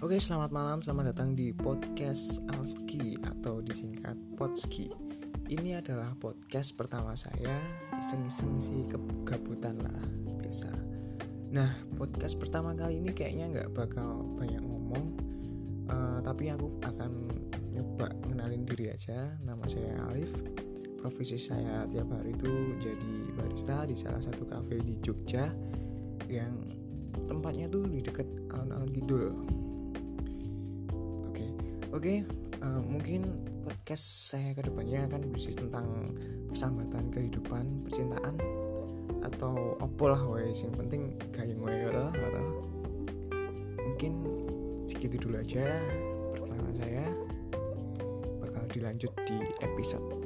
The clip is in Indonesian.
Oke, selamat malam, selamat datang di podcast Alski atau disingkat Podski. Ini adalah podcast pertama saya, iseng-iseng sih kegabutan lah, biasa. Nah, podcast pertama kali ini kayaknya nggak bakal banyak ngomong, uh, tapi aku akan nyoba kenalin diri aja. Nama saya Alif. Profesi saya tiap hari itu jadi barista di salah satu cafe di Jogja yang tempatnya tuh di dekat alun-alun Kidul Oke, okay, uh, eh, mungkin podcast saya ke depannya akan berisi tentang persahabatan kehidupan, percintaan atau opo lah wes. Yang penting gayeng wae atau mungkin segitu dulu aja perkenalan saya. Bakal dilanjut di episode